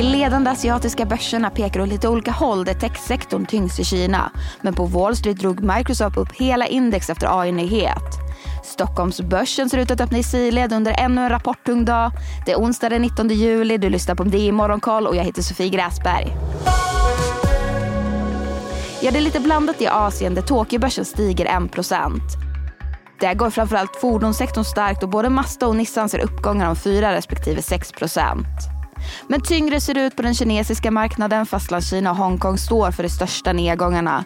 De ledande asiatiska börserna pekar åt lite olika håll där techsektorn tyngs i Kina. Men på Wall Street drog Microsoft upp hela index efter AI-nyhet. Stockholmsbörsen ser ut att öppna i sidled under ännu en rapporttung dag. Det är onsdag den 19 juli, du lyssnar på DI Morgonkoll och jag heter Sofie Gräsberg. Ja, det är lite blandat i Asien där Tokyobörsen stiger 1%. Där går framförallt fordonssektorn starkt och både Mazda och Nissan ser uppgångar om 4 respektive 6%. Men tyngre ser det ut på den kinesiska marknaden. Fastlandskina och Hongkong står för de största nedgångarna.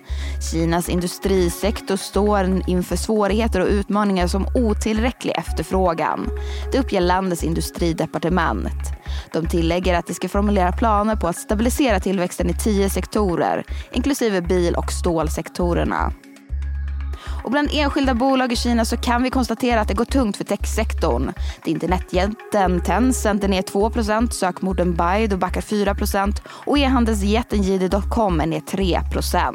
Kinas industrisektor står inför svårigheter och utmaningar som otillräcklig efterfrågan. Det uppger landets industridepartement. De tillägger att de ska formulera planer på att stabilisera tillväxten i tio sektorer, inklusive bil och stålsektorerna. Och bland enskilda bolag i Kina så kan vi konstatera att det går tungt för techsektorn. Det är internetjätten Tencent är ner 2 sökmorden Baidu backar 4% och e-handelsjätten JD.com är ner 3%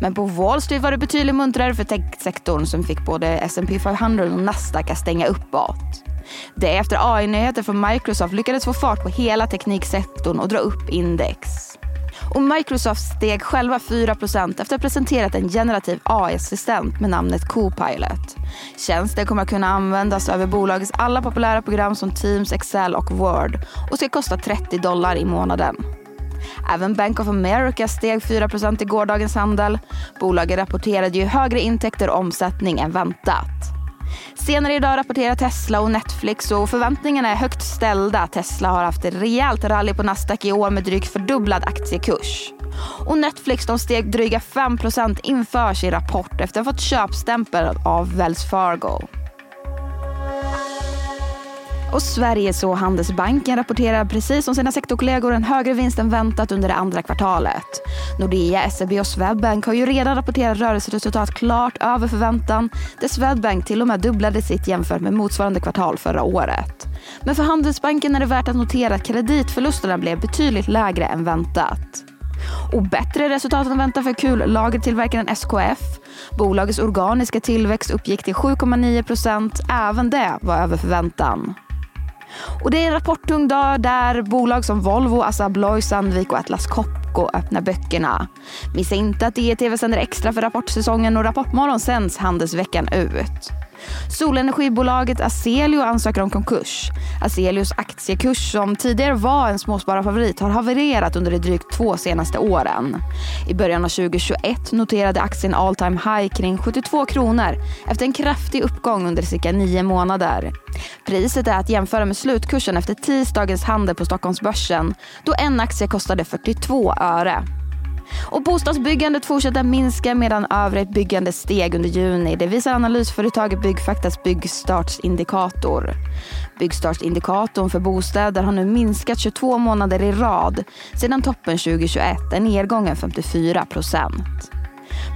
men på Wall Street var det betydligt muntrare för techsektorn som fick både S&P 500 och Nasdaq att stänga uppåt. Det efter AI-nyheter från Microsoft lyckades få fart på hela tekniksektorn och dra upp index. Och Microsoft steg själva 4% efter att ha presenterat en generativ AI-assistent med namnet Copilot. Tjänsten kommer att kunna användas över bolagets alla populära program som Teams, Excel och Word och ska kosta 30 dollar i månaden. Även Bank of America steg 4% i gårdagens handel. Bolaget rapporterade ju högre intäkter och omsättning än väntat. Senare idag rapporterar Tesla och Netflix och förväntningarna är högt ställda. Tesla har haft ett rejält rally på Nasdaq i år med drygt fördubblad aktiekurs. Och Netflix de steg dryga 5% inför sin rapport efter att ha fått köpstämpel av Wells Fargo. Och Sveriges och Handelsbanken rapporterar precis som sina sektorkollegor en högre vinst än väntat under det andra kvartalet. Nordea, SEB och Swedbank har ju redan rapporterat rörelseresultat klart över förväntan där Swedbank till och med dubblade sitt jämfört med motsvarande kvartal förra året. Men för Handelsbanken är det värt att notera att kreditförlusterna blev betydligt lägre än väntat. Och bättre resultat än väntat för kullagertillverkaren SKF. Bolagets organiska tillväxt uppgick till 7,9 procent. Även det var över förväntan. Och det är en rapporttung dag där bolag som Volvo, Assa Abloy, Sandvik och Atlas Copco öppnar böckerna. Missa inte att DTV sänder extra för rapportsäsongen och Rapportmorgon sänds handelsveckan ut. Solenergibolaget Aselio ansöker om konkurs. Aselios aktiekurs som tidigare var en småspararfavorit har havererat under de drygt två senaste åren. I början av 2021 noterade aktien all time high kring 72 kronor efter en kraftig uppgång under cirka nio månader. Priset är att jämföra med slutkursen efter tisdagens handel på Stockholmsbörsen då en aktie kostade 42 öre. Och bostadsbyggandet fortsätter minska medan övrigt byggande steg under juni. Det visar analysföretaget Byggfaktas byggstartsindikator. Byggstartsindikatorn för bostäder har nu minskat 22 månader i rad sedan toppen 2021, en nedgång 54 procent.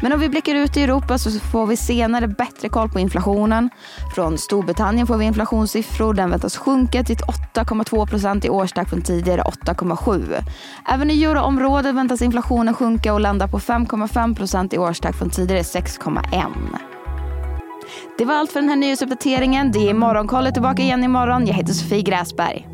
Men om vi blickar ut i Europa så får vi senare bättre koll på inflationen. Från Storbritannien får vi inflationssiffror. Den väntas sjunka till 8,2 procent i årstakt från tidigare 8,7. Även i euroområdet väntas inflationen sjunka och landa på 5,5 procent i årstakt från tidigare 6,1. Det var allt för den här nyhetsuppdateringen. Det är Morgonkollet tillbaka igen imorgon. Jag heter Sofie Gräsberg.